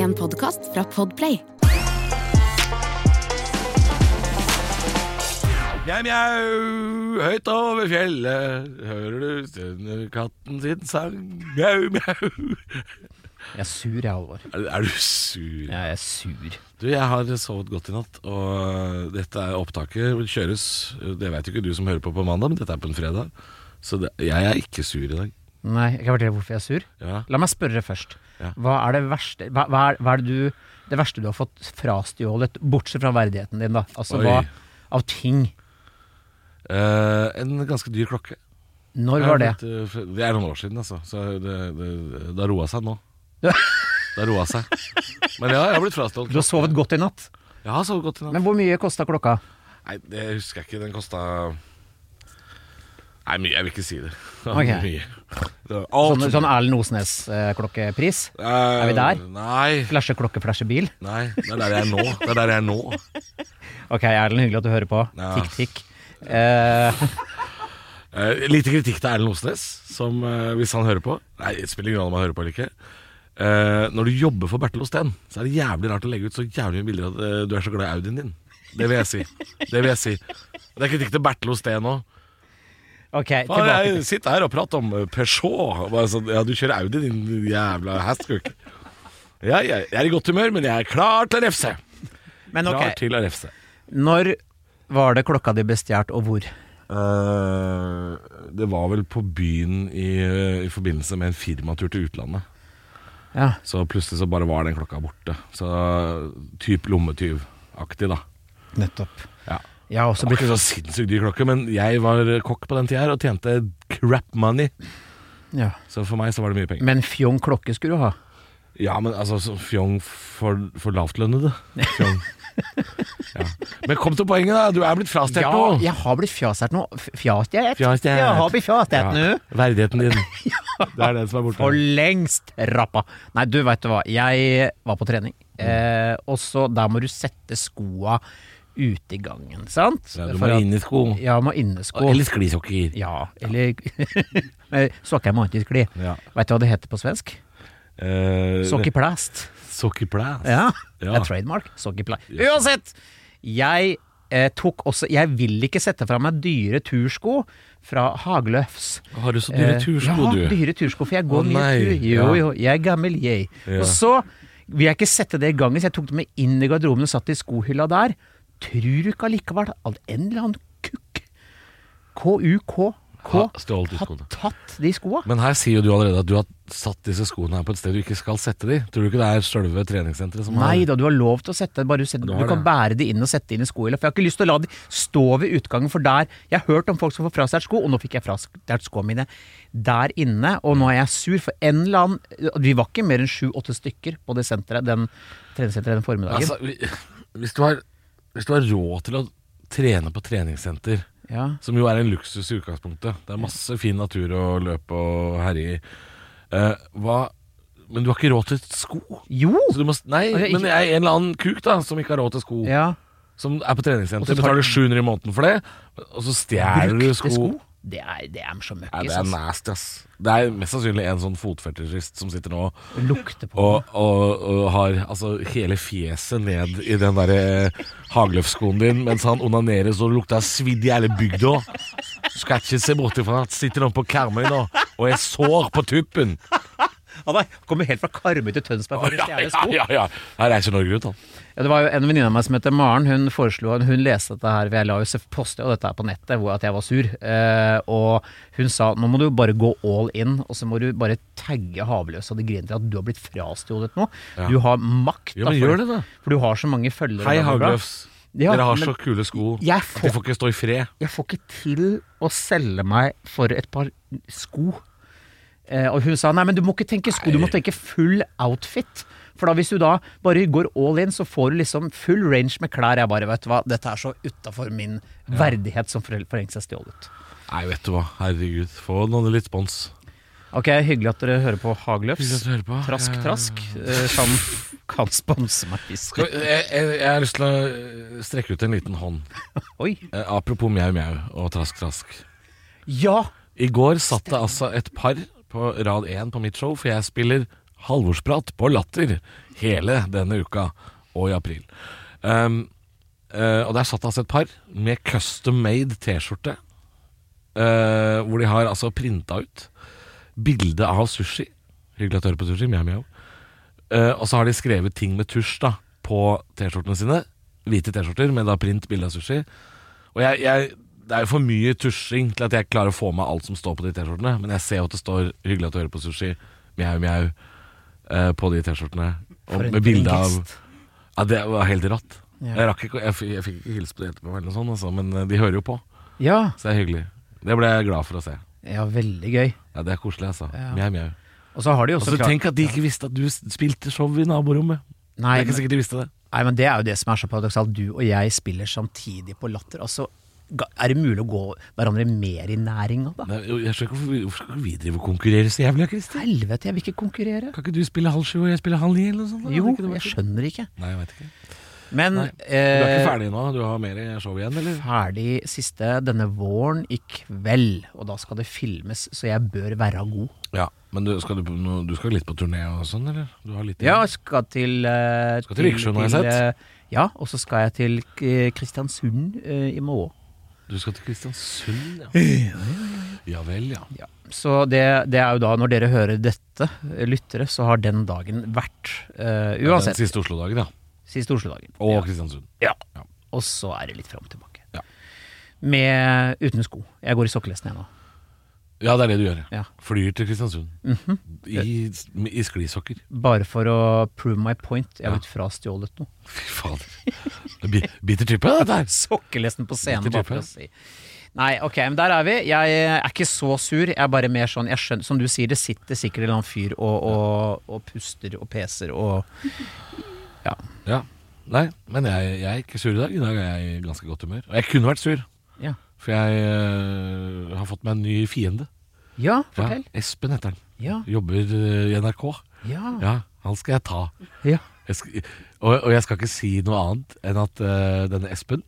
En podkast fra Podplay. Mjau, mjau, høyt over fjellet hører du stønnerkatten sin sang. Mjau, mjau. Jeg er sur, jeg, Halvor. Er, er du sur? Jeg er sur. Du, jeg har sovet godt i natt, og dette er opptaket vil kjøres Det vet jo ikke du som hører på på mandag, men dette er på en fredag. Så det, jeg er ikke sur i dag. Nei, jeg kan fortelle hvorfor jeg er sur. Ja. La meg spørre først. Ja. Hva er det verste hva, hva, er, hva er det, du, det verste du har fått frastjålet, bortsett fra verdigheten din, da? Altså Oi. hva av ting? Eh, en ganske dyr klokke. Når var det? det er noen år siden, altså. Så det, det, det har roa seg nå. Det har roa seg. Men ja, jeg har blitt frastjålet. Du har sovet godt i natt. Jeg har sovet godt i natt. Men hvor mye kosta klokka? Nei, det husker jeg ikke. Den kosta Nei, mye. Jeg vil ikke si det. Okay. Mye. Det Sånn, sånn Erlend Osnes-klokkepris? Uh, er vi der? Nei. Flashe klokke, flashe bil? Nei, det er der jeg er nå. Det er der jeg er nå. Ok, Erlend, hyggelig at du hører på. Ja. Tikk, tikk. Uh, uh, lite kritikk til Erlend Osnes, som eh, hvis han hører på Nei, det spiller ingen rolle om han hører på eller ikke. Eh, når du jobber for Bertil Osten, så er det jævlig rart å legge ut så jævlig mye bilder av at eh, du er så glad i Audien din. Det vil jeg si. Det vil jeg si. Det er kritikk til Bertil Osten òg. Ok, Faen, jeg sitter her og prater om eh, Peugeot. Bare sånn, ja, du kjører Audi, din jævla hestkuk. Ja, jeg, jeg er i godt humør, men jeg er klar til å refse. Men Klar til å refse. når var det klokka di ble stjålet, og hvor? Uh, det var vel på byen i, i forbindelse med en firmatur til utlandet. Ja, Så plutselig så bare var den klokka borte. Så typ lommetyvaktig, da. nettopp. Ja. Jeg har også blitt så sinnssykt dyr klokke, men jeg var kokk på den tida her og tjente crap money. ja. Så for meg så var det mye penger. Men fjong klokke skulle du ha. Ja, men altså fjong for, for lavtlønnede. Fjong. Ja. Men kom til poenget, da. Du er blitt frastjålet Ja, nå. jeg har blitt fjasert nå. F- Fjastet? Fjastet. Jeg har blitt fjastet nå. Verdigheten din. Det er den som er borte. For lengst rappa. Nei, du veit du hva. Jeg var på trening, eh, og så der må du sette skoa ute i gangen, sant? Ja, du må ha innesko. Ja, må innesko. Eller sklisokker. Ja, eller Sokker må ikke skli. Ja. Veit du hva det heter på svensk? Eh, Sokkeplast. Sokkerplast. Ja, Ja. det er trademark. Sokkeplast. Uansett! Jeg eh, tok også Jeg vil ikke sette fra meg dyre tursko fra Hagløfs. Har du så dyre Eh, du? ja, du? dyre tursko, for jeg går mye tur. Jo, jo, jeg er gammel, jeg. Ja. Og så vil jeg ikke sette det i gangen, så jeg tok det med inn i garderoben og satt i skohylla der. Tror du ikke allikevel at en eller annen kukk, KUK, Ha- har tatt de skoa? Men her sier jo du allerede at du har satt disse skoene her på et sted du ikke skal sette de. Tror du ikke det er selve treningssenteret som Nei har da, du har lov til å sette bare du, setter, Du du, kan bære de inn og sette inn i skohylla. For jeg har ikke lyst til å la de stå ved utgangen, for der Jeg har hørt om folk som får frastjålet sko, og nå fikk jeg frastjålet skoene mine der inne. Og nå er jeg sur, for en eller annen Vi var ikke mer enn sju-åtte stykker på det senteret den treningssenteret den formiddagen. Altså, hvis, du har, hvis du har råd til å trene på treningssenter, ja. som jo er en luksus i utgangspunktet Det er masse fin natur å løpe og herje i. Eh, hva Men du har ikke råd til sko? Jo! Så du må, nei, Altså, ikke- men jeg er en eller annen kuk da som ikke har råd til sko. Ja. Som er på Og så treningssenter, tar- betaler 700 i måneden for det, og så stjeler du Brukte sko. sko. Det er, det er så møkkis. det er altså. nasty, ass. Det er mest sannsynlig en sånn fotfetisjist som sitter nå Lukter på og, og, og har altså hele fjeset ned i den derre hagløfskoen din mens han onanerer så det lukter svidd i hele bygda. Skal ikke se bort ifra at sitter noen på Karmøy nå og er sår på tuppen. Han er- kommer helt fra Karmøy til Tønsberg for å Ja, stjele ja, sko. ja, ja. Her reiser Norge ut, han. Ja, det var jo en venninne av meg som heter Maren. Hun foreslo Hun leste dette her, for jeg la jo se- postet jo dette her på nettet, hvor at jeg var sur. Eh, og hun sa nå må du bare gå all in, og så må du bare tagge Havløs og de griner til at du har blitt frastjålet nå. Ja. Du har makt, Jo, da, men for, gjør det, da. for du har så mange følgere. Hei, bla, bla, bla. Hagløfs. Ja, Dere har men så kule sko jeg at de får- får ikke stå i fred. Jeg får ikke til å selge meg for et par sko. Eh, og hun sa nei, men du må ikke tenke sko, du må tenke full outfit. For da hvis du da bare går all in, så får du liksom full range med klær. Jeg bare, vet du hva, dette er så utafor min verdighet som for, for lengst er stjålet. Nei, vet du hva. Herregud. Få noen litt spons. Ok, hyggelig at dere hører på Hagløfs. Trask, Ja. trask. Eh, kan, kan sponse meg. Jeg, jeg, jeg har lyst til å eh, strekke ut en liten hånd. Oi. Eh, apropos mjau mjau og trask trask. Ja! I går satt det altså et par på rad én på mitt show, for jeg spiller halvorsprat på Latter hele denne uka og i april. Um, uh, og der satt altså et par med custom made T-skjorte. uh, hvor de har altså printa ut bilde av sushi. Hyggelig at du hører på sushi. Mjau, mjau. Uh, og så har de skrevet ting med tusj da på T-skjortene sine. Hvite T-skjorter med da print bilde av sushi. Og jeg, jeg, det er jo for mye tusjing til at jeg klarer å få med alt som står på de T-skjortene. Men jeg ser jo at det står 'hyggelig at du hører på sushi', mjau, mjau, eh, på de T-skjortene. Og med bilde av. Ja, det var helt rått. Ja. Jeg, rakk ikke, jeg, jeg fikk ikke hilse på de etterpå, eller noe sånt, altså, men eh, de hører jo på. Ja, Så det er hyggelig. Det ble jeg glad for å se. ja, veldig gøy. Ja, Det er koselig, altså. Ja. Mjau, mjau. Og så har de også Altså, klart tenk at de ikke visste at du spilte show i naborommet. Nei, det er ikke sikkert de visste det. Nei, men det er jo det som er så paradoksalt. Du og jeg spiller samtidig på Latter. Altså, er det mulig å gå hverandre mer i næringa, da? Nei, jeg skjønner ikke hvorfor, skal vi drive og konkurrere så jævlig, Kristin? Helvete, jeg vil ikke konkurrere. Kan ikke du spille halv sju og jeg spiller halv ni, eller noe sånt? Jo, det det jeg skjønner ikke. Nei, jeg vet ikke. Men Nei. Du eh, er ikke ferdig nå? Du har mer show igjen, eller? ferdig siste denne våren i kveld, og da skal det filmes, så jeg bør være god. Ja, men du skal, du, du skal litt på turné og sånn, eller? Du har litt Ja, jeg skal til uh, Skal til Vikersund, har jeg sett. eh, Ja, og så skal jeg til eh, Kristiansund uh, i morgen. Du skal til Kristiansund, ja. Ja vel, ja. Ja. Så det, det er jo da, når dere hører dette, eh, lyttere, så har den dagen vært. Den uansett. siste Oslo-dagen, ja. Siste Oslo-dagen. Og Ja. Kristiansund. Ja. Ja. Og så er det litt fram og tilbake. Ja. Med uten sko. Jeg går i sokkelesten ennå. nå. Ja, det er det du gjør. Ja. Flyr til Kristiansund. Mhm. I, I sklisokker. Bare for å prove my point. Jeg Ja. har blitt frastjålet noe. Fy fader. Biter trippet, dette her. Sokkelesten på scenen, bare for å si. Nei, ok, men der er vi. Jeg er ikke så sur. Jeg er bare mer sånn skjønner, Som du sier, det sitter sikkert en eller annen fyr og, og, og puster og peser og Ja. Ja. Nei, men jeg, jeg er ikke sur i dag. I dag er jeg i ganske godt humør. Og jeg kunne vært sur, Ja, for jeg øh, har fått meg en ny fiende. ja Ja, fortell. Espen heter han. Ja. Jobber øh, i NRK. Ja. Ja, han skal jeg ta. ja. Jeg skal, og, og jeg skal ikke si noe annet enn at øh, denne Espen,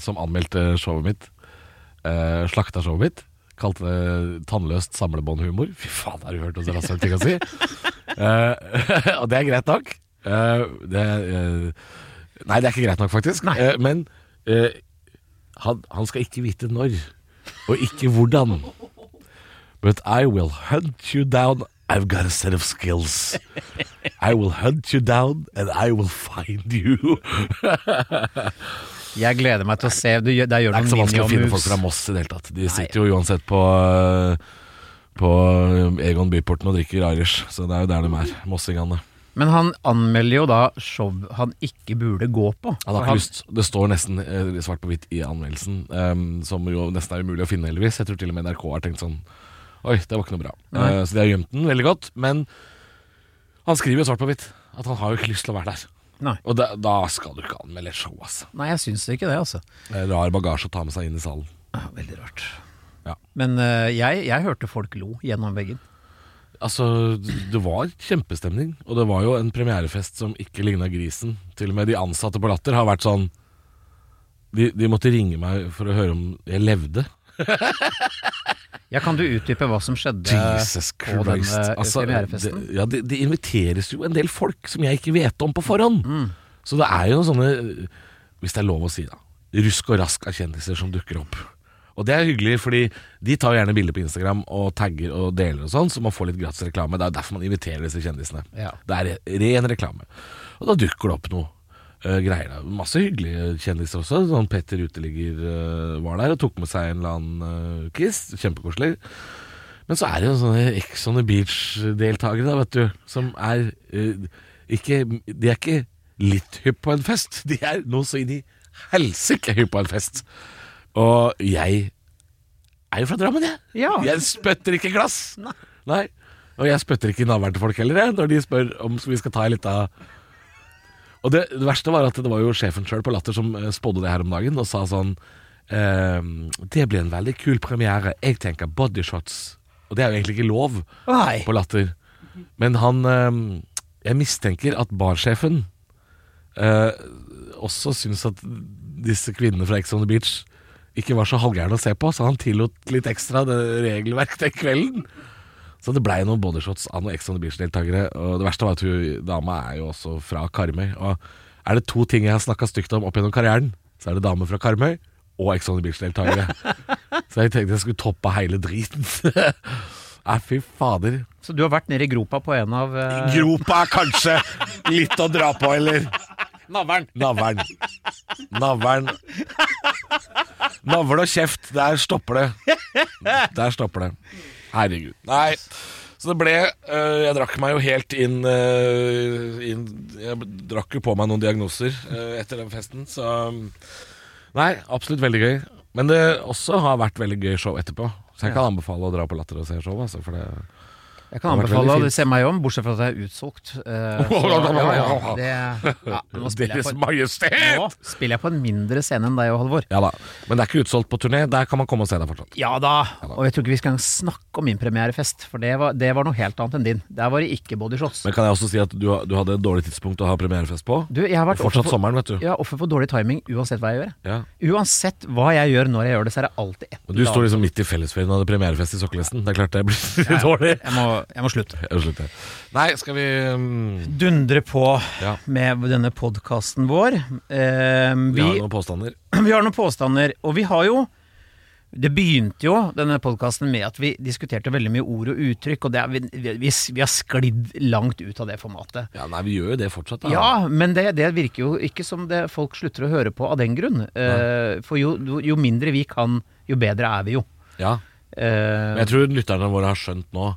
som anmeldte showet mitt, slakta showet mitt, kalte det tannløst samlebåndhumor. Fy faen, har du hørt så rasshøl ting å si? uh, og det er greit nok. Uh, det, uh, nei, det er ikke greit nok, faktisk. Nei. Eh, men eh, han, han skal ikke vite når, og ikke hvordan. But I will hunt you down. I've got a set of skills. I will hunt you down, and I will find you. Jeg gleder meg til å se. Du, gjør- der gjør Det er ikke så vanskelig å finne folk fra Moss i det hele tatt. De Nei. sitter jo uansett på På Egon Byporten og drikker Irish, så det er jo der de er, mossingene. Men han anmelder jo da show han ikke burde gå på. Han har ikke lyst Det står nesten eh, svart på hvitt i anmeldelsen, um, som jo nesten er umulig å finne, heldigvis. Jeg tror til og med NRK har tenkt sånn Oi, det var ikke noe bra. Eh, så de har gjemt den veldig godt. Men han skriver jo svart på hvitt at han har jo ikke lyst til å være der. Nei. Og da, da skal du ikke anmelde et show, altså. Nei, jeg syns ikke det, altså. Rar bagasje å ta med seg inn i salen. Ja, Veldig rart. Ja. Men uh, jeg, jeg hørte folk lo gjennom veggen. Altså, det var kjempestemning, og det var jo en premierefest som ikke ligna grisen. Til og med de ansatte på Latter har vært sånn de, de måtte ringe meg for å høre om jeg levde. Ja, Kan du utdype hva som skjedde Jesus på den denne Altså, premierefesten? det, ja, det, det inviteres jo en del folk som jeg ikke vet om på forhånd. Så det er jo noen sånne, hvis det er lov å si, da, rusk og rask av kjendiser som dukker opp. Og det er hyggelig, fordi de tar jo gjerne bilder på Instagram og tagger og deler og sånn, så man får litt gratis reklame. Det er derfor man inviterer disse kjendisene. Ja. Det er ren reklame. Og da dukker det opp noe Uh, greier. da. Masse hyggelige kjendiser også. Sånn Petter Uteligger uh, var der og tok med seg en eller annen uh, kiss. Kjempekoselig. Men så er det jo sånne Ex on the Beach-deltakere, da, vet du, som er eh, ikke De er ikke litt hypp på en fest. De er noe så inn i helsike hypp på en fest. Og jeg er jo fra Drammen, jeg. Ja. Jeg spytter ikke glass. Nei. Og jeg spytter ikke i navlen til folk heller, jeg, når de spør om vi skal ta en lita Og det, det verste var at det var jo sjefen sjøl på Latter som eh, spådde det her om dagen, og sa sånn ehm, Det blir en veldig kul premiere. Jeg tenker bodyshots. Og det er jo egentlig ikke lov Nei. på Latter. Men han ehm, Jeg mistenker at barsjefen eh, også syns at disse kvinnene fra Ex on the Beach ikke var så halvgæren å se på, så han tillot litt ekstra det regelverk den kvelden. Så det blei noen bodyshots av noen Ex on the Beach-deltakere. Og det verste var at hun dama er jo også fra Karmøy. Og er det to ting jeg har snakka stygt om opp gjennom karrieren, så er det damer fra Karmøy og Ex on the Beach-deltakere. så jeg tenkte jeg skulle toppe hele driten. Nei, fy fader. Så du har vært nede i gropa på en av uh... Gropa er kanskje litt å dra på, eller? Navlen. Navlen. Navlen. Navl og kjeft, der stopper det. Der stopper det. Herregud. Nei. Så det ble øh, Jeg drakk meg jo helt inn, øh, inn Jeg drakk jo på meg noen diagnoser øh, etter den festen, så Nei, absolutt veldig gøy. Men det også har vært veldig gøy show etterpå. Så jeg kan anbefale å dra på Latter og se show. Altså, for det Jeg kan anbefale å se meg om, bortsett fra at det er utsolgt. Uh, så, ja, ja, det, ja, nå, spiller Deres Majestet! nå spiller jeg på en mindre scene enn deg og Halvor. Ja da. Men det er ikke utsolgt på turné. Der kan man komme og se deg fortsatt. Ja da, og jeg tror ikke vi skal snakke om min premierefest, for det var, det var noe helt annet enn din. Der var det ikke bodyshots. Men kan jeg også si at du, du hadde et dårlig tidspunkt å ha premierefest på? Du, jeg har vært Fortsatt for, sommeren, vet du. ja, offer for dårlig timing uansett hva jeg gjør. Ja. Uansett hva jeg gjør når jeg gjør det, så er det alltid et Og du står liksom midt i fellesferien og hadde premierefest i Sokkelesten. Det er klart det blir dårlig. jeg må, jeg må slutte. Jeg må slutte. Nei, skal vi um, Dundre på Ja. med denne podkasten vår. Eh, Vi vi, har noen påstander. vi har noen påstander, og vi har jo det begynte jo, denne podkasten, med at vi diskuterte veldig mye ord og uttrykk, og det er, vi, vi, vi har sklidd langt ut av det formatet. Ja, Nei, vi gjør jo det fortsatt. Da. Ja, men det, det virker jo ikke som det folk slutter å høre på av den grunn. Uh, for jo, jo mindre vi kan, jo bedre er vi jo. Ja. Uh, Men jeg tror lytterne våre har skjønt nå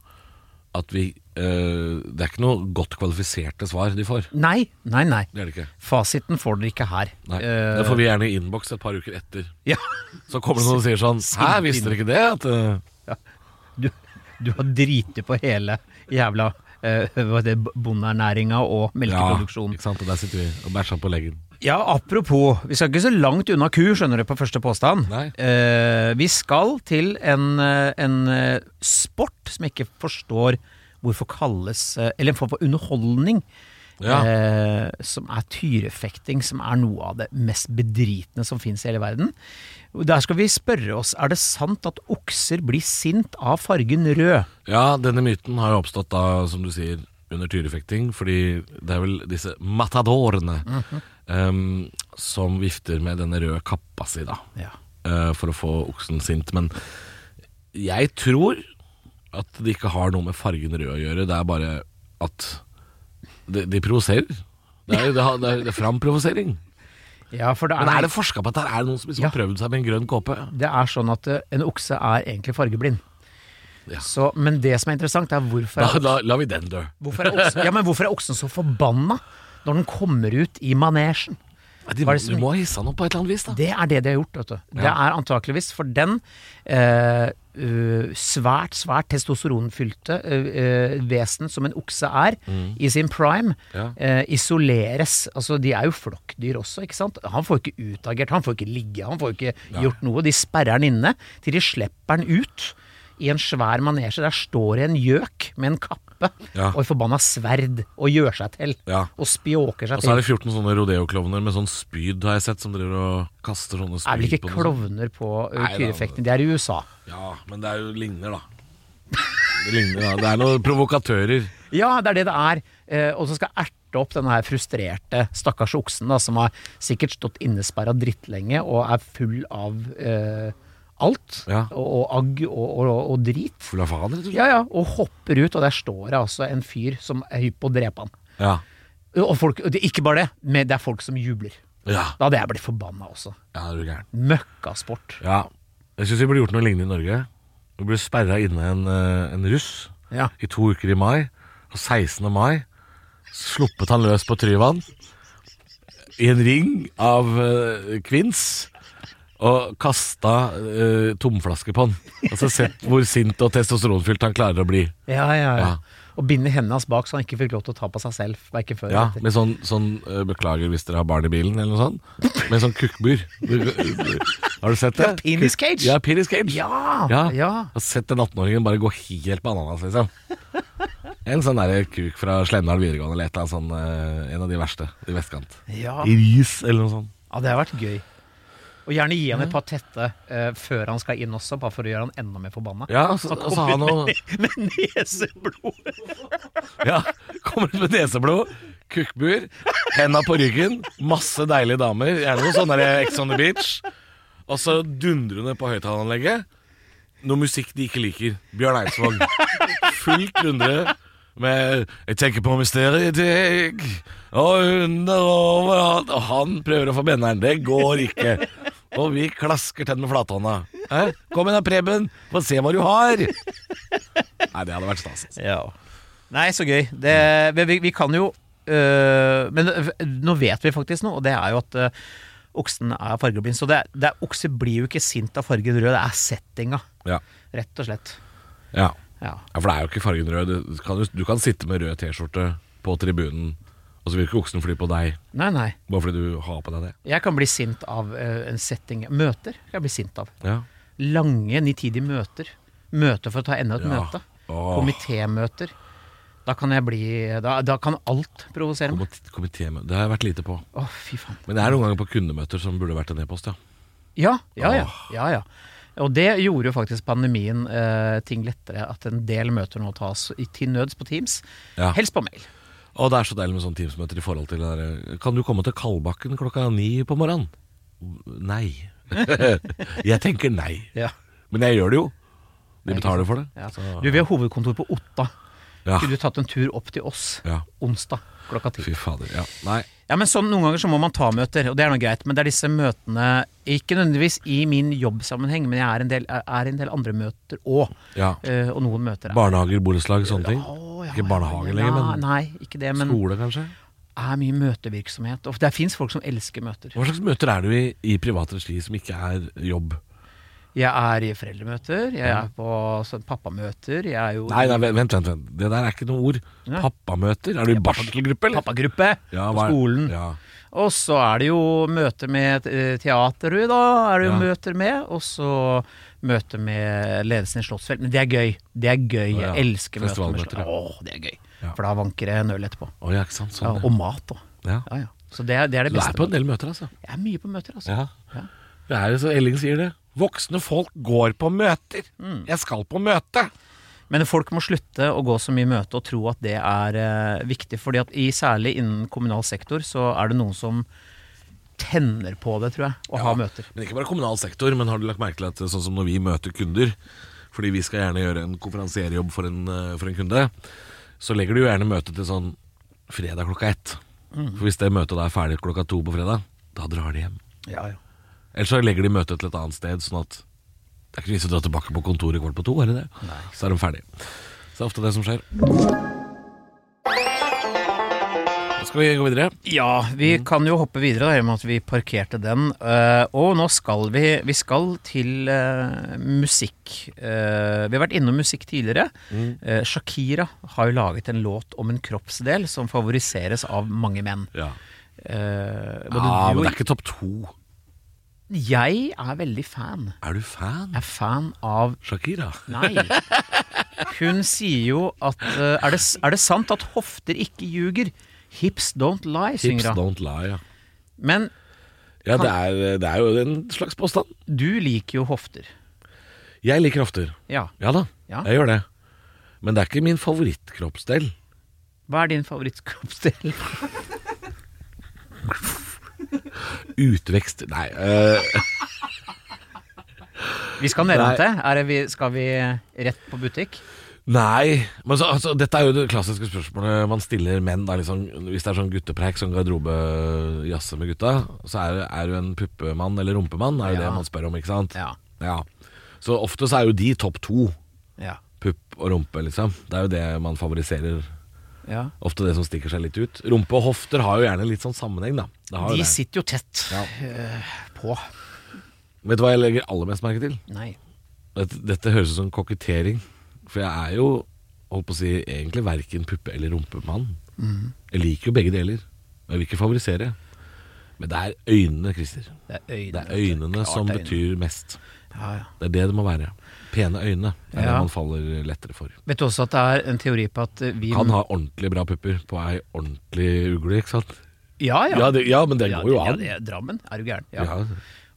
at vi eh, Det er ikke noe godt kvalifiserte svar de får. nei, nei, nei. Det er det ikke. Fasiten får dere ikke her. Nei. Uh, Det får vi gjerne i innboks et par uker etter. ja, Så kommer det noen og sier sånn Hæ, visste dere ikke det? At, eh, du, du har driti på hele jævla uh, bondeernæringa og ja, ikke sant? Og der sitter vi og bæsja på leggen. Ja, apropos, vi skal ikke så langt unna ku, skjønner du, på første påstand. Eh, vi skal til en, en sport som jeg ikke forstår hvorfor kalles eh, Eller en form for underholdning. Ja. Eh, som er tyrefekting, som er noe av det mest bedritne som fins i hele verden. Der skal vi spørre oss, er det sant at okser blir sint av fargen rød? Ja, denne myten har jo oppstått da, som du sier, under tyrefekting, fordi det er vel disse matadorene em, som vifter med denne røde kappa si, da, Ja. uh, for å få oksen sint. Men jeg tror at det ikke har noe med fargen rød å gjøre, det er bare at de, de provoserer. Det er, det, er, det er, det er framprovosering. Ja, for det Men er, er det forska på at det er noen som liksom Ja. har prøvd seg med en grønn kåpe? det er sånn at eh, en okse er egentlig fargeblind. Ja. Så, men det som er interessant, er hvorfor Da, da, la, vi den dø. hvorfor er, oksen, ja, men hvorfor er oksen så forbanna når den kommer ut i manesjen? Ja, De, er som- du må ha hissa den opp på et eller annet vis, da. Det er det de har gjort. Vet du. Det er antakeligvis for den eh, svært, svært testosteronfylte øh, øh, vesen som en okse er i sin prime, Mm. Ja. eh, isoleres. Altså, de er jo flokkdyr også, ikke sant. Han får ikke utagert, han får ikke ligge, han får ikke gjort noe. De sperrer han inne til de slipper han ut i en svær manesje. Der står det en gjøk med en kappe Ja. og et forbanna sverd og gjør seg til. Ja. Og spjåker seg til. Og så er det 14 sånne rodeoklovner med sånn spyd, har jeg sett, som driver og kaster sånne Er spyd vel ikke på noe klovner på Kyrefekten, tyrefekting, det er i USA. Ja, men det er jo ligner, da. Det ligner, da. Det er noen provokatører. Ja, det er det det er. Eh, og så skal erte opp denne her frustrerte stakkars oksen, da, som har sikkert stått innesperra drittlenge og er full av eh, alt. Ja. Og, og agg og, og, og drit. Full av faen, rett og slett. Ja, ja, og hopper ut, og der står det altså en fyr som er hypp på å drepe han. Ja. Og folk, det, ikke bare det, men det er folk som jubler. Ja, Da hadde jeg blitt forbanna også. ja er gæren. Møkkasport. Ja. Jeg syns vi burde gjort noe lignende i Norge. Vi burde sperra inne en, eh, en russ Ja. i to uker i mai. Og 16. mai sluppet han løs på Tryvann i en ring av uh, kvinns. Og kasta uh, tomflaske på han. Altså Sett hvor sint og testosteronfylt han klarer å bli. Ja, ja, ja. Og binde hendene hans bak så han ikke fikk lov til å ta på seg selv. Verken før Ja, med sånn, sånn uh, Beklager hvis dere har barn i bilen, eller noe sånt. Med sånn kukkbur. Har du sett det? Ja, penis cage. Ja, penis cage. Ja, Ja. ja. Har sett den 18-åringen bare gå helt bananas, liksom. En sånn der kuk fra Slemdal videregående eller et eller annet sånn, uh, en av de verste i vestkant. Ja. I ris eller noe sånt. ja, det har vært gøy. Og gjerne gi han et par tette uh, før han skal inn også, bare for å gjøre han enda mer forbanna. Ja, så, han kommer han noe Med neseblod! Ja, kommer ut med neseblod, kukkbur, henda på ryggen, masse deilige damer, gjerne noe sånn Ex on the Beach. Og så dundrende på høyttaleranlegget. Noe musikk de ikke liker. Bjørn Eidsvåg. Fullt dundre med 'Jeg tenker på mysteriet deg' og under overalt Og han prøver å få benneren. Det går ikke. Og vi klasker til med flathånda. Eh? Kom igjen da, Preben. Få se hva du har. Nei, det hadde vært stas. Altså. Ja. Nei, så gøy. Det, vi, vi kan jo øh, Men øh, nå vet vi faktisk noe, og det er jo at øh, oksen er fargeblind. Så det, det er, okse blir jo ikke sint av fargen rød, det er settinga, Ja. rett og slett. ja. Ja. Ja, For det er jo ikke fargen rød. Du kan, du kan sitte med rød T-skjorte på tribunen, og så vil ikke oksen fly på deg Nei, nei. bare fordi du har på deg det. Jeg kan bli sint av øh, en setting Møter kan jeg bli sint av. Ja. Lange, nitidige møter. Møter for å ta enda et Ja. møte. Åh. Komitémøter. Da kan jeg bli Da, da kan alt provosere meg. Komit- Komitémøte. Det har jeg vært lite på. Å, fy faen. Men det er noen ganger på kundemøter som burde vært en e-post, ja. Ja, ja, ja. Åh. ja, ja. Og det gjorde jo faktisk pandemien eh, ting lettere. At en del møter nå tas i, til nøds på Teams. ja. Helst på mail. Og det er så deilig med sånne Teams-møter i forhold til der Kan du komme til Kalbakken klokka ni på morgenen? Nei. jeg tenker nei. Ja. Men jeg gjør det jo. De betaler for det. Ja. Du, vi har hovedkontor på Otta. ja. Skulle du tatt en tur opp til oss onsdag klokka ti? Fy fader. Ja. Nei. Ja, men sånn, Noen ganger så må man ta møter, og det er noe greit. Men det er disse møtene Ikke nødvendigvis i min jobbsammenheng, men jeg er en del, er en del andre møter òg. Ja. og noen møter er Barnehager, borettslag, sånne ting. Å, ja, Ikke barnehage ja, lenger, ja, men Nei, ikke det, men skole, kanskje? er mye møtevirksomhet. Og det fins folk som elsker møter. Hva slags møter er du i i privat regi som ikke er jobb? Jeg er i foreldremøter, jeg er på pappamøter, jeg er jo Nei, nei, vent, vent, vent. Det der er ikke noe ord. Nei. Pappamøter? Er du i barselgruppe, eller? pappagruppe Ja, på skolen. Ja. Og så er det jo møter med eh, teateret, da. Er det jo Ja. møter med. Og så møter med ledelsen i Slottsfjell. Men det er gøy. Det er gøy. Å. Jeg elsker møter med Slottsfjell. Åh, det er gøy. For da vanker det en øl etterpå. Å ja, ikke sant. Sånn, og mat òg. ja. Ja, ja. Så det er det, er det Du er på en del møter, altså. Jeg er mye på møter, altså. Ja. Ja. Det er jo så Elling sier det. Voksne folk går på møter. Mm. Jeg skal på møte. Men folk må slutte å gå så mye møte og tro at det er eh, viktig. fordi at i, særlig innen kommunal sektor så er det noen som tenner på det, tror jeg, å ha møter. Men ikke bare kommunal sektor, men har du lagt merke til at sånn som når vi møter kunder, fordi vi skal gjerne gjøre en konferansierjobb for en, eh, for en kunde, så legger du gjerne møtet til sånn fredag klokka ett. Mm. For hvis det møtet da er ferdig klokka to på fredag, da drar de hjem. Ja, ja. Eller så legger de møtet til et annet sted, sånn at det er ikke vits å dra tilbake på kontoret kvart på to, er det det? Nei. Så er de ferdige. Så det er ofte det som skjer. Skal vi gå videre. Ja, vi kan jo hoppe videre da, i og med at vi parkerte den. Uh, og nå skal vi Vi skal til uh, musikk. Uh, vi har vært innom musikk tidligere. Eh, Shakira har jo laget en låt om en kroppsdel som favoriseres av mange menn. Ja, Eh, ah, men det er ikke topp to. Jeg er veldig fan. Er du fan? Jeg er fan av Shakira? Nei. Hun sier jo at uh, er, det, er det sant at hofter ikke ljuger? Hips don't lie, Hips synger hun. don't lie, ja. Men Ja, det er, det er jo en slags påstand. du liker jo hofter. Jeg liker hofter. Ja. Ja da, Ja. jeg gjør det. Men det er ikke min favorittkroppsdel. Hva er din favorittkroppsdel? Utvekst Nei. øh, Vi skal nedentil. Er vi, skal vi rett på butikk? nei. Men så, altså, dette er jo det klassiske spørsmålet man stiller menn. Da, liksom, hvis det er sånn guttepreik, sånn garderobejazze med gutta, så er, er du en puppemann eller rumpemann, er jo Ja. det man spør om, ikke sant? Ja. Ja. Så ofte så er jo de topp to. Ja. Pupp og rumpe, liksom. Det er jo det man favoriserer. Ja. Ofte det som stikker seg litt ut. Rumpe og hofter har jo gjerne litt sånn sammenheng, da. Det har jo De det. sitter jo tett Ja. eh, på. Vet du hva jeg legger aller mest merke til? Nei. Dette, dette høres ut som kokettering. For jeg er jo, holdt på å si, egentlig verken puppe- eller rumpemann. Mm. Jeg liker jo begge deler. Og jeg vil ikke favorisere. Men det er øynene, Christer. Det er øynene. Det er øynene som øynene. betyr mest. Ja, ja. Det er det det må være. Pene øyne er det man faller lettere for. Vet du også at det er en teori på at eh, vi Kan ha ordentlig bra pupper på ei ordentlig ugle, ikke sant? Ja, ja. Ja, det, ja men det Ja, går jo ja, an. er Drammen, er du gæren? Ja. Ja.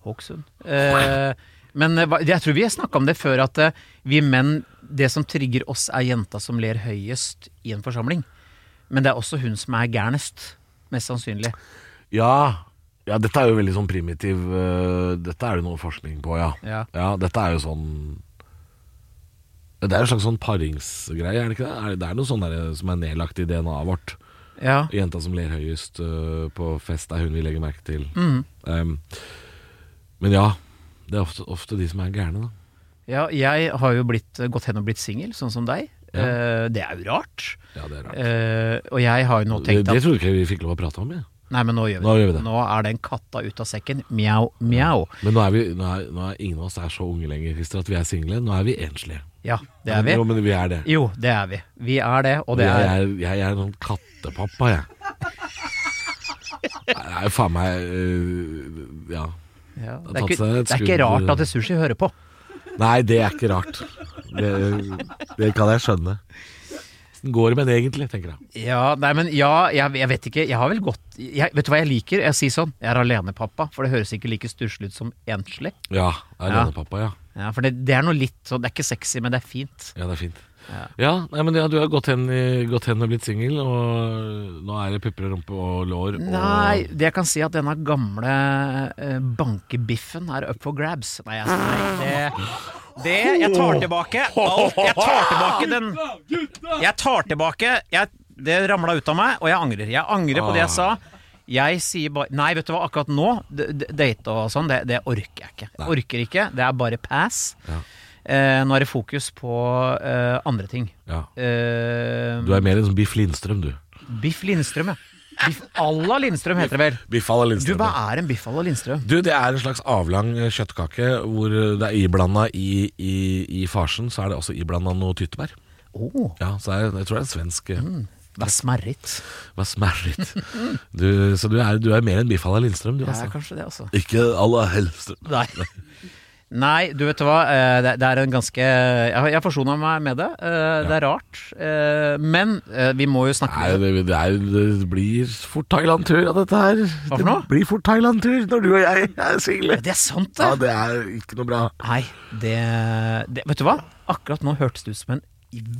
Hokksund. Eh, men eh, jeg tror vi har snakka om det før, at eh, vi menn Det som trigger oss, er jenta som ler høyest i en forsamling. Men det er også hun som er gærnest. Mest sannsynlig. Ja, ja, dette er jo veldig sånn primitiv øh, Dette er det noe forskning på, ja. Ja. dette er jo sånn Det er en slags sånn paringsgreie, er det ikke det? Er det- Det er noe sånn der, som er nedlagt i DNA-et vårt. Ja. Jenta som ler høyest øh, på fest, er hun vi legger merke til. Mm. Um, men ja, det er ofte, ofte de som er gærne, da. ja, jeg har jo blitt, gått hen og blitt singel, sånn som deg. Ja. Eh, det er jo rart. Ja, det er rart. Eh, og jeg har jo nå tenkt at det tror trodde ikke vi fikk lov å prate om, jeg. Nei, men nå gjør vi Nå det. gjør vi det. Nå er den katta ut av sekken. Mjau, mjau. Men nå er, vi, nå, er, nå er ingen av oss er så unge lenger, Christer, at vi er single. Nå er vi enslige. Ja, det er vi. Jo, men vi er det. Jo, det er vi. Vi er det, og det jeg, er Jeg, jeg er noen kattepappa, jeg. Det er jo faen meg øh, Ja. ja, det, er ikke, det er ikke rart at det sushi hører på. Nei, det er ikke rart. Det, det kan jeg skjønne. Går det med det egentlig, tenker jeg. Ja, nei, men ja, jeg, jeg vet ikke. Jeg har vel gått jeg, Vet du hva jeg liker? Jeg sier sånn, jeg er alenepappa, for det høres ikke like stusslig ut som enslig. Ja, alenepappa, ja. Ja, for det, det er noe litt sånn, det er ikke sexy, men det er fint. Ja, det er fint. Ja. Ja, nei, men ja, du har gått hen, i- gått hen og blitt singel, og nå er det pupper og rumpe og lår. Og Nei, det jeg kan si at denne gamle eh, bankebiffen er up for grabs. Nei, jeg, nei det, det Jeg tar tilbake alt. Jeg tar tilbake den Jeg tar tilbake jeg, Det ramla ut av meg, og jeg angrer. Jeg angrer på det jeg sa. Jeg sier bare Nei, vet du hva, akkurat nå, date og sånn, det, det orker jeg ikke. Jeg orker ikke. Det er bare pass. Ja. Eh, nå er det fokus på eh, andre ting. Ja. Eh, Du er mer en sånn Biff Lindstrøm, du. Biff Lindstrøm, ja. Biff à la Lindstrøm heter det vel. Biff à la Du, hva er en biff à la Lindstrøm? Du, det er en slags avlang eh, kjøttkake hvor det er iblanda i, i, i farsen, så er det også iblanda noe tyttebær. Oh, Ja, så er, jeg tror det er en svensk mm. hva smerrit. Hva smerrit? Du, så du er, du er mer enn Biff à la Lindstrøm, du, altså. kanskje det, altså. Ikke à la Hellstrøm. Nei. Nei, du vet hva. eh, Det det er en ganske Jeg jeg forsona meg med det. Eh, Det er rart. Eh, Men vi må jo snakke Nei, det, det, er, det blir fort Thailand-tur av dette her. Hva for noe? Det blir fort Thailand-tur når du og jeg er single. Det er sant, Ja, det. det er ikke noe bra. Nei, det, det Vet du hva? Akkurat nå hørtes det ut som en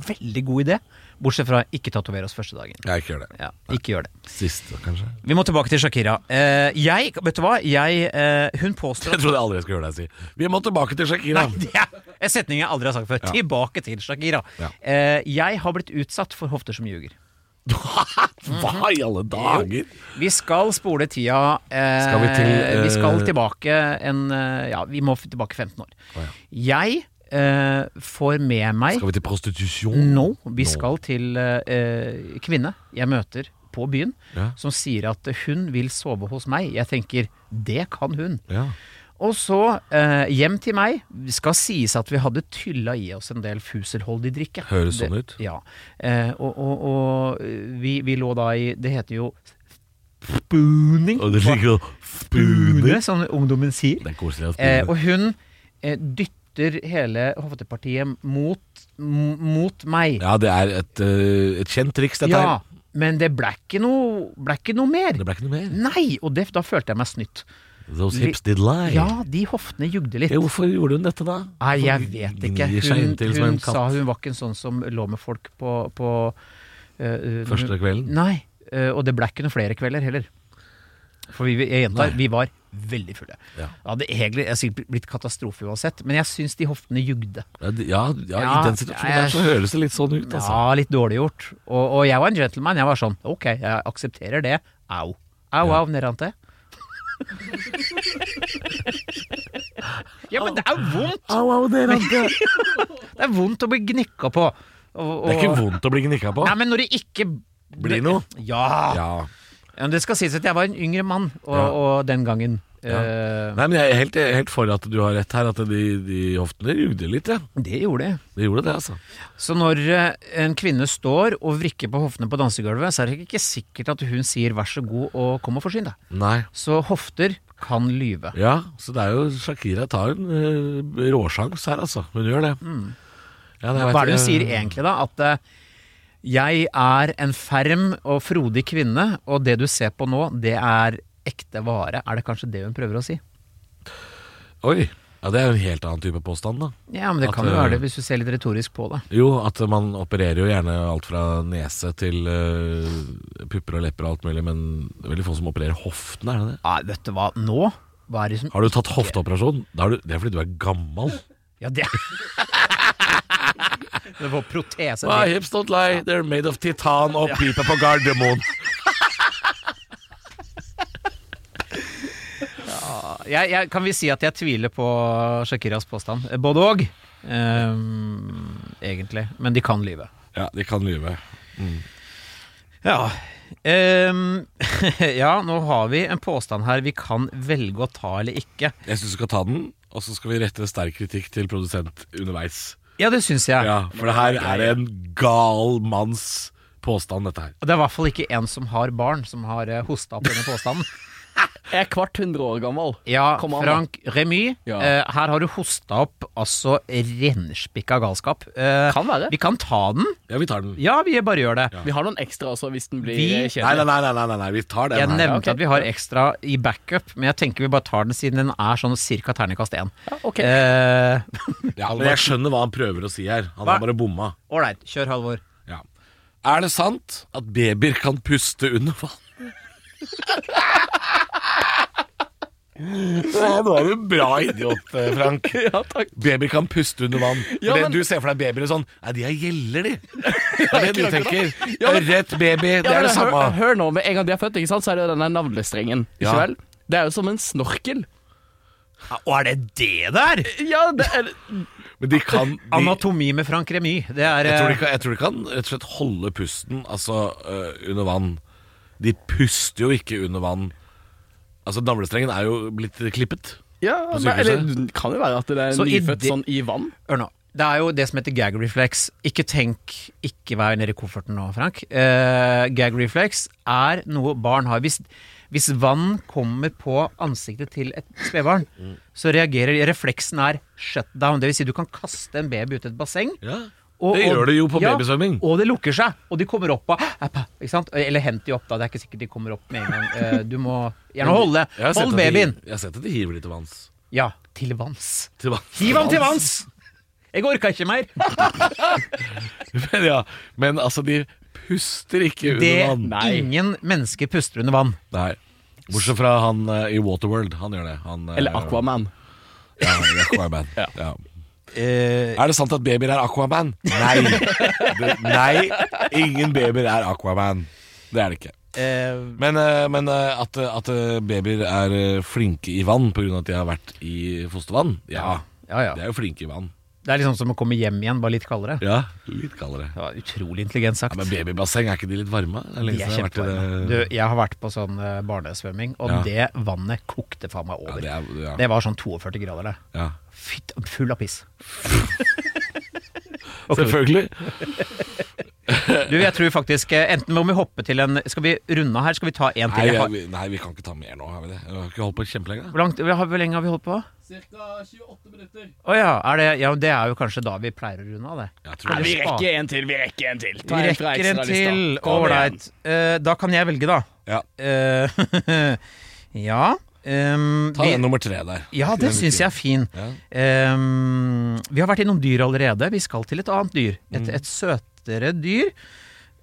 veldig god idé. Bortsett fra ikke tatovere oss første dagen. Jeg ikke gjør det. Ja, ikke gjør det. Siste, kanskje. Vi må tilbake til Shakira. Eh, jeg, vet du hva? Jeg, eh, hun påstår Jeg trodde aldri jeg skulle høre deg si. Vi må tilbake til Shakira. Nei, det er en setning jeg aldri har sagt før. Ja. Tilbake til Shakira. Ja. Eh, jeg har blitt utsatt for hofter som ljuger. Hva i alle dager? Vi skal spole tida eh, Skal vi til, eh, Vi skal tilbake en eh, Ja, vi må f- tilbake 15 år. Å, ja. Jeg eh, får med meg Skal vi til prostitusjon? Nå, vi no. skal til uh, kvinne jeg møter på byen, Ja. som sier at hun vil sove hos meg. Jeg tenker, det kan hun. Ja. Og så eh, hjem til meg. Det skal sies at vi hadde tylla i oss en del fuselholdig drikke. Høres sånn ut. Ja. Eh, og og, og vi, vi lå da i Det heter jo spooning. Og det ligger spooning. Spune, som ungdommen sier. Det er koselig å Eh, og hun eh, dytter hele hoftepartiet mot, mot meg. Ja, det er et, eh, et kjent triks, dette Ja, her. men det ble ikke noe, ble ikke noe mer. Det ble ikke noe mer. Nei, og det, da følte jeg meg snytt. Those hips did lie. Ja, de hoftene jugde litt. Ja, hvorfor gjorde hun dette, da? Nei, jeg vet ikke. Hun, hun sa hun var ikke en sånn som lå med folk på, på eh, Første kvelden? Nei, Uh, og det ble ikke noen flere kvelder heller. For vi, jeg gjentar, vi var veldig fulle. Ja. Det hadde egentlig det sikkert blitt katastrofe uansett, men jeg syns de hoftene jugde. Ja, ja, ja, i den situasjonen der så høres det litt sånn ut, altså. Ja, litt dårlig gjort. Og, og jeg var en gentleman. Jeg var sånn ok, jeg aksepterer det. Au. Au, au, nedante. ja, men det er vondt! Au, au, er Det er vondt å bli gnikka på. Og, og, Det er ikke vondt å bli gnikka på. Nei, men når det ikke Blir noe. Ja. Ja. Ja, men Det skal sies at jeg var en yngre mann, og, Ja. og den gangen Ja. eh, Nei, men jeg er helt, helt for at du har rett her, at de, de hoftene jugde litt, ja. Det gjorde det. De gjorde det, altså. Så når eh, en kvinne står og vrikker på hoftene på dansegulvet, så er det ikke sikkert at hun sier 'vær så god og kom og forsyn deg'. Nei. Så hofter kan lyve. Ja, så det er jo Shakira tar en uh, råsjans her, altså. Hun gjør det. Ja, jeg vet- Hva er det hun jeg- sier egentlig, da? At eh, jeg er en ferm og frodig kvinne, og det du ser på nå, det er ekte vare. Er det kanskje det hun prøver å si? Oi. Ja, Det er jo en helt annen type påstand, da. Ja, men det At, kan jo eh, være det hvis du ser litt retorisk på det. Jo, at man opererer jo gjerne alt fra nese til uh, pupper og lepper og alt mulig, men det er veldig få som opererer hoftene, er det det? Nei, vet du hva, nå hva er det som Har du tatt hofteoperasjon? Det er fordi du er gammel. Ja, det Det var protese. My hips don't lie, they're made of titan og piper på Gardermoen. Jeg, jeg, kan vi si at jeg tviler på Shakiras påstand? Både og, um, egentlig. Men de kan lyve. Ja, de kan lyve. Ja. Um, ja, nå har vi en påstand her vi kan velge å ta eller ikke. Jeg syns du skal ta den, og så skal vi rette sterk kritikk til produsent underveis. Ja, det syns jeg. Ja, For det her er en gal manns påstand, dette her. Og det er i hvert fall ikke en som har barn, som har uh, hosta opp denne påstanden. Jeg er kvart hundre år gammel. Ja, Kom an. Frank Remy, Ja. Uh, her har du hosta opp altså rennspikka galskap. Uh, Kan være. Vi kan ta den. Ja, vi tar den. Ja, vi bare gjør det. Vi har noen ekstra også hvis den blir Vi- Nei, kjedelig. nei, nei, nei, nei, nei, vi tar den Jeg her. nevnte okay. at vi har ekstra i backup, men jeg tenker vi bare tar den siden den er sånn cirka terningkast én. Ja, ok. uh... Ja, men jeg skjønner hva han prøver å si her. Han Hva? har bare bomma. Ålreit, kjør, Halvor. Ja. Er det sant at babyer kan puste under vann? Nå er du en bra idiot, eh, Frank. Ja, takk. Babyer kan puste under vann. Ja, men- Du ser for deg babyer sånn Nei, de er gjeller, de. Det er det du tenker. Ja, men- Ørret, baby, det Ja, er men det samme. Hør, hør nå, med en gang de er født, ikke sant, så er det denne navlestrengen. Ikke Ja. vel? Det er jo som en snorkel. Og er det det der? Ja, det er Men de kan de, Anatomi med Frank Remy. Det er jeg, tror de eh, kan, jeg tror de kan rett og slett holde pusten altså, uh, under vann. De puster jo ikke under vann. Altså Navlestrengen er jo blitt klippet. Ja, På men, sykehuset? eller det kan jo være at det er Så i nyfødt det- sånn i vann. Hør nå. Det er jo det som heter gag reflex. Ikke tenk Ikke vær nede i kofferten nå, Frank. Eh, gag reflex er noe barn har. Hvis, hvis vann kommer på ansiktet til et spedbarn, så reagerer Refleksen er shutdown. Det vil si du kan kaste en baby ut i et basseng. Ja. Og- det gjør det jo på ja, babysvømming. Og det lukker seg, og de kommer opp av ikke sant? Eller hent de opp, da. Det er ikke sikkert de kommer opp med en gang. Eh, du må gjerne holde. Hold babyen. Jeg har sett at de hiver de til vanns. Ja, til vanns. Til vanns. Hiv ham til vanns! Jeg orka ikke mer. Men, ja, men altså, de puster ikke Det under vann. Nei. ingen mennesker puster under vann. Nei. Bortsett fra han uh, i Waterworld. Han gjør det. Han, uh, Eller Aquaman. Ja, Aquaman. Ja. ja. Eh, Er det sant at babyer er Aquaman? Nei. Det, nei, ingen babyer er Aquaman. Det er det ikke. eh, Men, eh, men eh, at, at eh, babyer er eh, flinke i vann pga. at de har vært i fostervann, ja. ja, ja. De er jo flinke i vann. Det er liksom som å komme hjem igjen, bare litt kaldere. Ja, litt kaldere. Det var utrolig intelligent sagt. Ja, men babybasseng, er ikke de litt varme? De er kjempevarme. det. Du, jeg har vært på sånn eh, barnesvømming, og Ja. det vannet kokte faen meg Ja, over. det er, ja. Var sånn 42 grader, det. ja. Fytt, full av piss. Selvfølgelig. Du, jeg tror faktisk eh, Enten må vi hoppe til en Skal vi runde her? Skal vi ta en til? Nei, vi, nei, vi kan ikke ta mer nå, har vi det? Vi har ikke holdt på kjempelenge. hvor, langt, hvor lenge har vi holdt på? Cirka 28 minutter. Å ja, er det, ja, det er jo kanskje da vi pleier å runde av det. Jeg tror Nei, vi rekker en til, vi rekker en til. Ta Vi rekker en til. Ålreit. Uh, da kan jeg velge, da. Ja, Uh, ja Um, ta vi, den nummer tre der. Ja, det syns jeg er fin. Ja. Um, vi har vært innom dyr allerede. Vi skal til et annet dyr. Et, et et søtere dyr.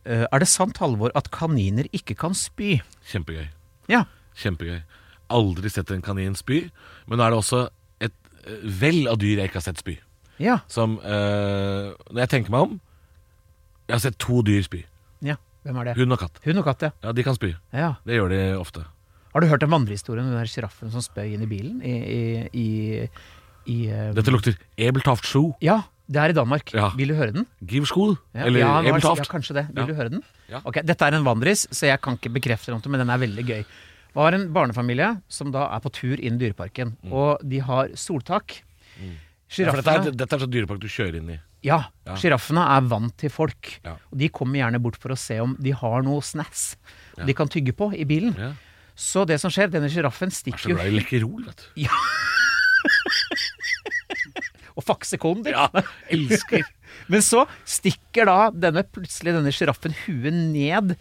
Eh, er det sant, Halvor, at kaniner ikke kan spy? Kjempegøy. Ja. Kjempegøy. Aldri sett en kanin spy. Men nå er det også et eh, vell av dyr jeg ikke har sett spy. Ja. Som eh, Når jeg tenker meg om Jeg har sett to dyr spy. ja. Hvem er det? Hund og katt. Hund og katt, ja. Ja, De kan spy. ja. Det gjør de ofte. Har du hørt den vandrehistorien om den sjiraffen som spøy inn i bilen? I, i, i, i um... Dette lukter Ebeltoft Shoe. Ja, det er i Danmark. Ja. Vil du høre den? Giv skol. Ja, Eller ja, nå ja, kanskje det. Vil Ja. du høre den? Ja. Ok, Dette er en vandris, så jeg kan ikke bekrefte noe, men den er veldig gøy. Det var en barnefamilie som da er på tur inn i Dyreparken, og de har soltak. Mm. Ja, dette, er, dette er sånn dyrepark du kjører inn i. ja, Ja. sjiraffene er vant til folk. Ja. Og de kommer gjerne bort for å se om de har noe snass Ja. de kan tygge på i bilen. Ja. Så det som skjer, denne sjiraffen Er så glad i Lekkerol, vet du. Og fakse konder. Ja, elsker. Men så stikker da denne plutselig denne sjiraffen huet ned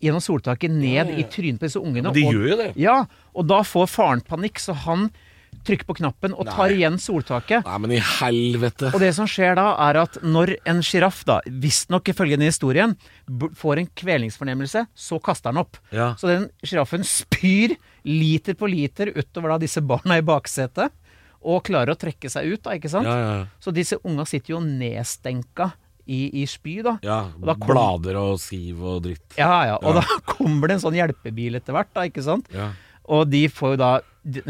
gjennom soltaket, ned i trynet på disse ungene. Men de og- gjør jo det. Ja, og da får faren panikk, så han trykker på knappen og tar Nei. igjen soltaket. Nei, men i helvete. Og det som skjer da, er at når en sjiraff, da, visstnok ifølge den historien, får en kvelingsfornemmelse, så kaster den opp. Ja. Så den sjiraffen spyr liter på liter utover da disse barna i baksetet, og klarer å trekke seg ut, da, ikke sant? Ja, ja, Så disse unga sitter jo nedstenka i, i spy, da. ja. Og da kom- Blader og siv og dritt. Ja, ja. Og Ja. da kommer det en sånn hjelpebil etter hvert, da, ikke sant? Ja. Og de får jo da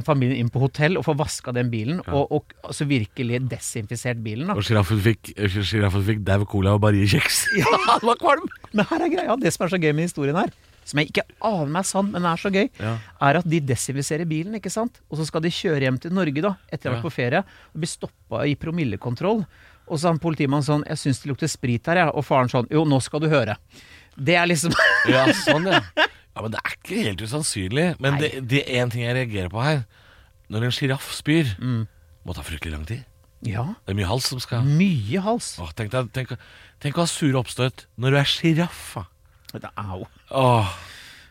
familien inn på hotell og får vaska den bilen, og, og altså virkelig desinfisert bilen, da. Og sjiraffen fikk, sjiraffen fikk dau cola og Barrie-kjeks. Ja, han var kvalm! Men her er greia, det som er så gøy med historien her, som jeg ikke aner meg sant, men er så gøy, Ja. er at de desinfiserer bilen, ikke sant? Og så skal de kjøre hjem til Norge, da, etter å ha vært på ferie, og bli stoppa i promillekontroll. Og så er han politimannen sånn 'Jeg syns det lukter sprit her, jeg', og faren sånn 'Jo, nå skal du høre'. Det er liksom Ja, sånn, ja. Ja, Men det er ikke helt usannsynlig. Men det, det er én ting jeg reagerer på her. Når en sjiraff spyr, må ta fryktelig lang tid. Ja, Det er mye hals som skal mye hals. Åh, tenk, deg, tenk, tenk å ha sure oppstøt når du er sjiraff. Au. Åh,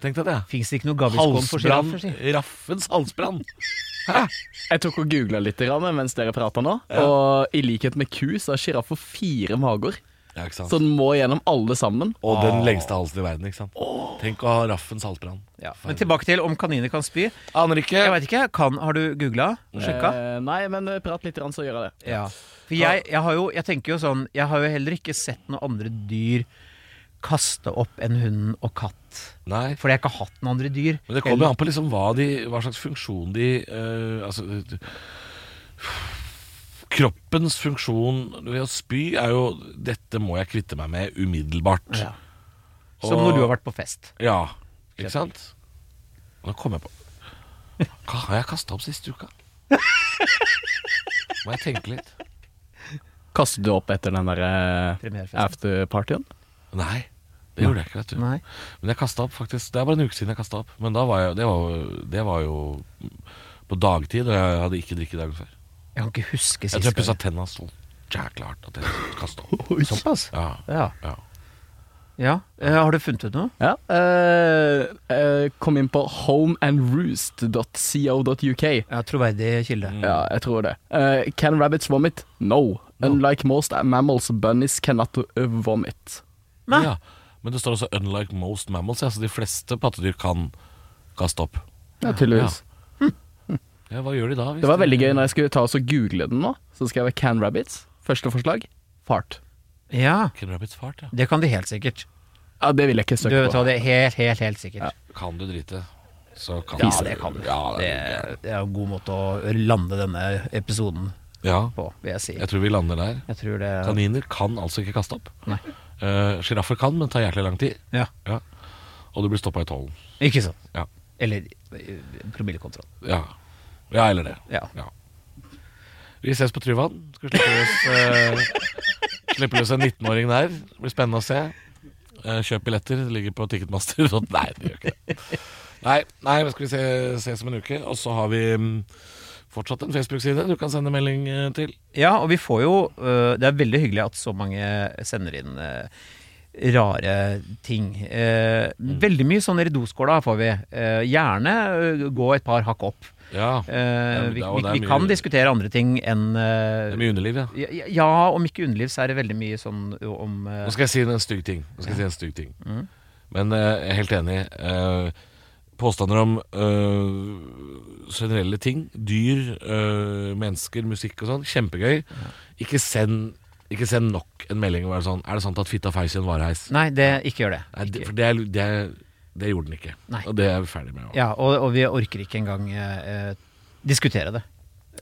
tenk deg det. Fins det ikke noe gavisskål for sjiraffer, si? Raffens halsbrann. Jeg tok og googla litt grann mens dere prata nå. Og i likhet med ku så har sjiraffer fire mager. Ja, ikke sant? Så den må gjennom alle sammen. Og den lengste halsen i verden, ikke sant. Tenk å ha raffens halsbrann. Ja. Men tilbake til om kaniner kan spy. Aner ikke. Jeg vet ikke, kan, Har du googla? Sjekka? Eh, nei, men eh, prat litt, grann, så gjør jeg det. Ja. For jeg, jeg har jo Jeg tenker jo sånn Jeg har jo heller ikke sett noen andre dyr kaste opp en hund og katt. Nei. Fordi jeg ikke har hatt noen andre dyr. Men det kommer jo an på liksom hva, de, hva slags funksjon de eh, Altså Kroppens funksjon ved å spy er jo 'Dette må jeg kvitte meg med umiddelbart'. Ja. Som Og- når du har vært på fest. Ja, ikke sant? Nå kom jeg på Hva har jeg kasta opp siste uka? Må jeg tenke litt. Kastet du opp etter den der eh, afterpartyen? Nei, det gjorde jeg ikke, vet du. Nei. Men jeg kastet opp faktisk Det er bare en uke siden jeg kasta opp. Men da var jeg, det, var, jo- det var jo på dagtid, og jeg hadde ikke drikket dagen før. Jeg kan ikke huske Jeg tror jeg pussa tenna så jækla hardt at jeg kasta opp. Såpass? Ja, Ja. ja. ja. Eh, har du funnet ut noe? Ja. eh, eh, kom inn på homeandroost.co.uk. Ja, Troverdig kilde. Ja, jeg tror det. Eh, can rabbits vomit? No. Unlike most mammals, bunnies cannot vomit. Nei. ja. Men det står også 'unlike most mammals', ja, så de fleste pattedyr kan kaste opp. Ja, tydeligvis. Ja, Hva gjør de da? hvis Det var de- veldig gøy når jeg skulle ta og google den nå. Så skrev jeg can rabbits. Første forslag fart. Ja, Can rabbits fart, ja. det kan de helt sikkert. Ja, det vil jeg ikke Du søke vet hva, på. det er helt, helt, helt sikkert. Kan du drite, så kan Ja, du det kan du. Ja, Det, det, det er en god måte å lande denne episoden ja, på, vil jeg si. jeg tror vi lander der. Jeg tror det Kaniner kan altså ikke kaste opp. Nei. Uh, Sjiraffer kan, men tar hjertelig lang tid. Ja, Og du blir stoppa i tollen. ikke sant. Ja. Eller eh, promillekontroll. Ja. ja, eller det. Ja. Vi ses på Tryvann. Skal slippe løs, uh, slippe løs en 19-åring der. Det blir spennende å se. Eh, kjøp billetter. Det ligger på Ticketmaster. nei, det gjør ikke det. Nei, nei, men skal vi se, ses om en uke. Og så har vi mm, fortsatt en Facebook-side du kan sende melding eh, til. Ja, og vi får jo øh, Det er veldig hyggelig at så mange sender inn rare ting. Eh, Veldig mye sånn i doskåla får vi. Eh, gjerne gå et par hakk opp. Ja, Eh, vi det vi, vi kan diskutere andre ting enn det øh, er mye underliv, ja. ja, ja, om ikke underliv, så er det veldig mye sånn om øh, Nå skal jeg si en stygg ting. Nå skal jeg si en stygg ting. Mm. Men eh, jeg er helt enig. Eh, påstander om eh, generelle ting, dyr, øh, mennesker, musikk og sånn, kjempegøy. Ikke send ikke send nok en melding og være sånn Er det sant at fitta feis i en vareheis? Nei, det, ikke gjør det. Nei, det, for det, er, det, er, det gjorde den ikke. Nei. Og det er vi ferdig med. Ja, og, og vi orker ikke engang eh, diskutere det.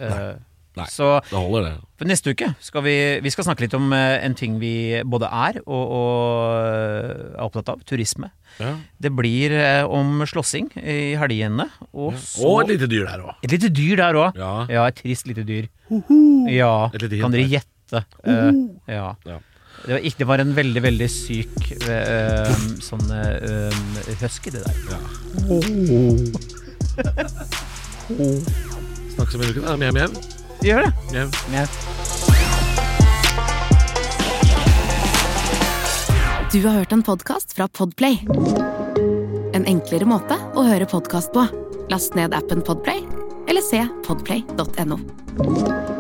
Eh, Nei. Så Det holder, det. For neste uke skal vi, vi skal snakke litt om eh, en ting vi både er og, og eh, er opptatt av. Turisme. Ja. Det blir eh, om slåssing i helgene. Og så Og et lite dyr der òg. et lite dyr der òg. Ja. et trist lite dyr. Ja, Et lite kan dere der. gjette? Uh, ja. Ja. Det var, ikke, det var en veldig, veldig syk uh, sånn uh, husky, det der. Snakkes om en uke. Mjau, Gjør det. Yeah. Yeah. Du har hørt en podcast fra Podplay. En enklere måte å høre podcast på. Last ned appen Podplay, eller se podplay.no.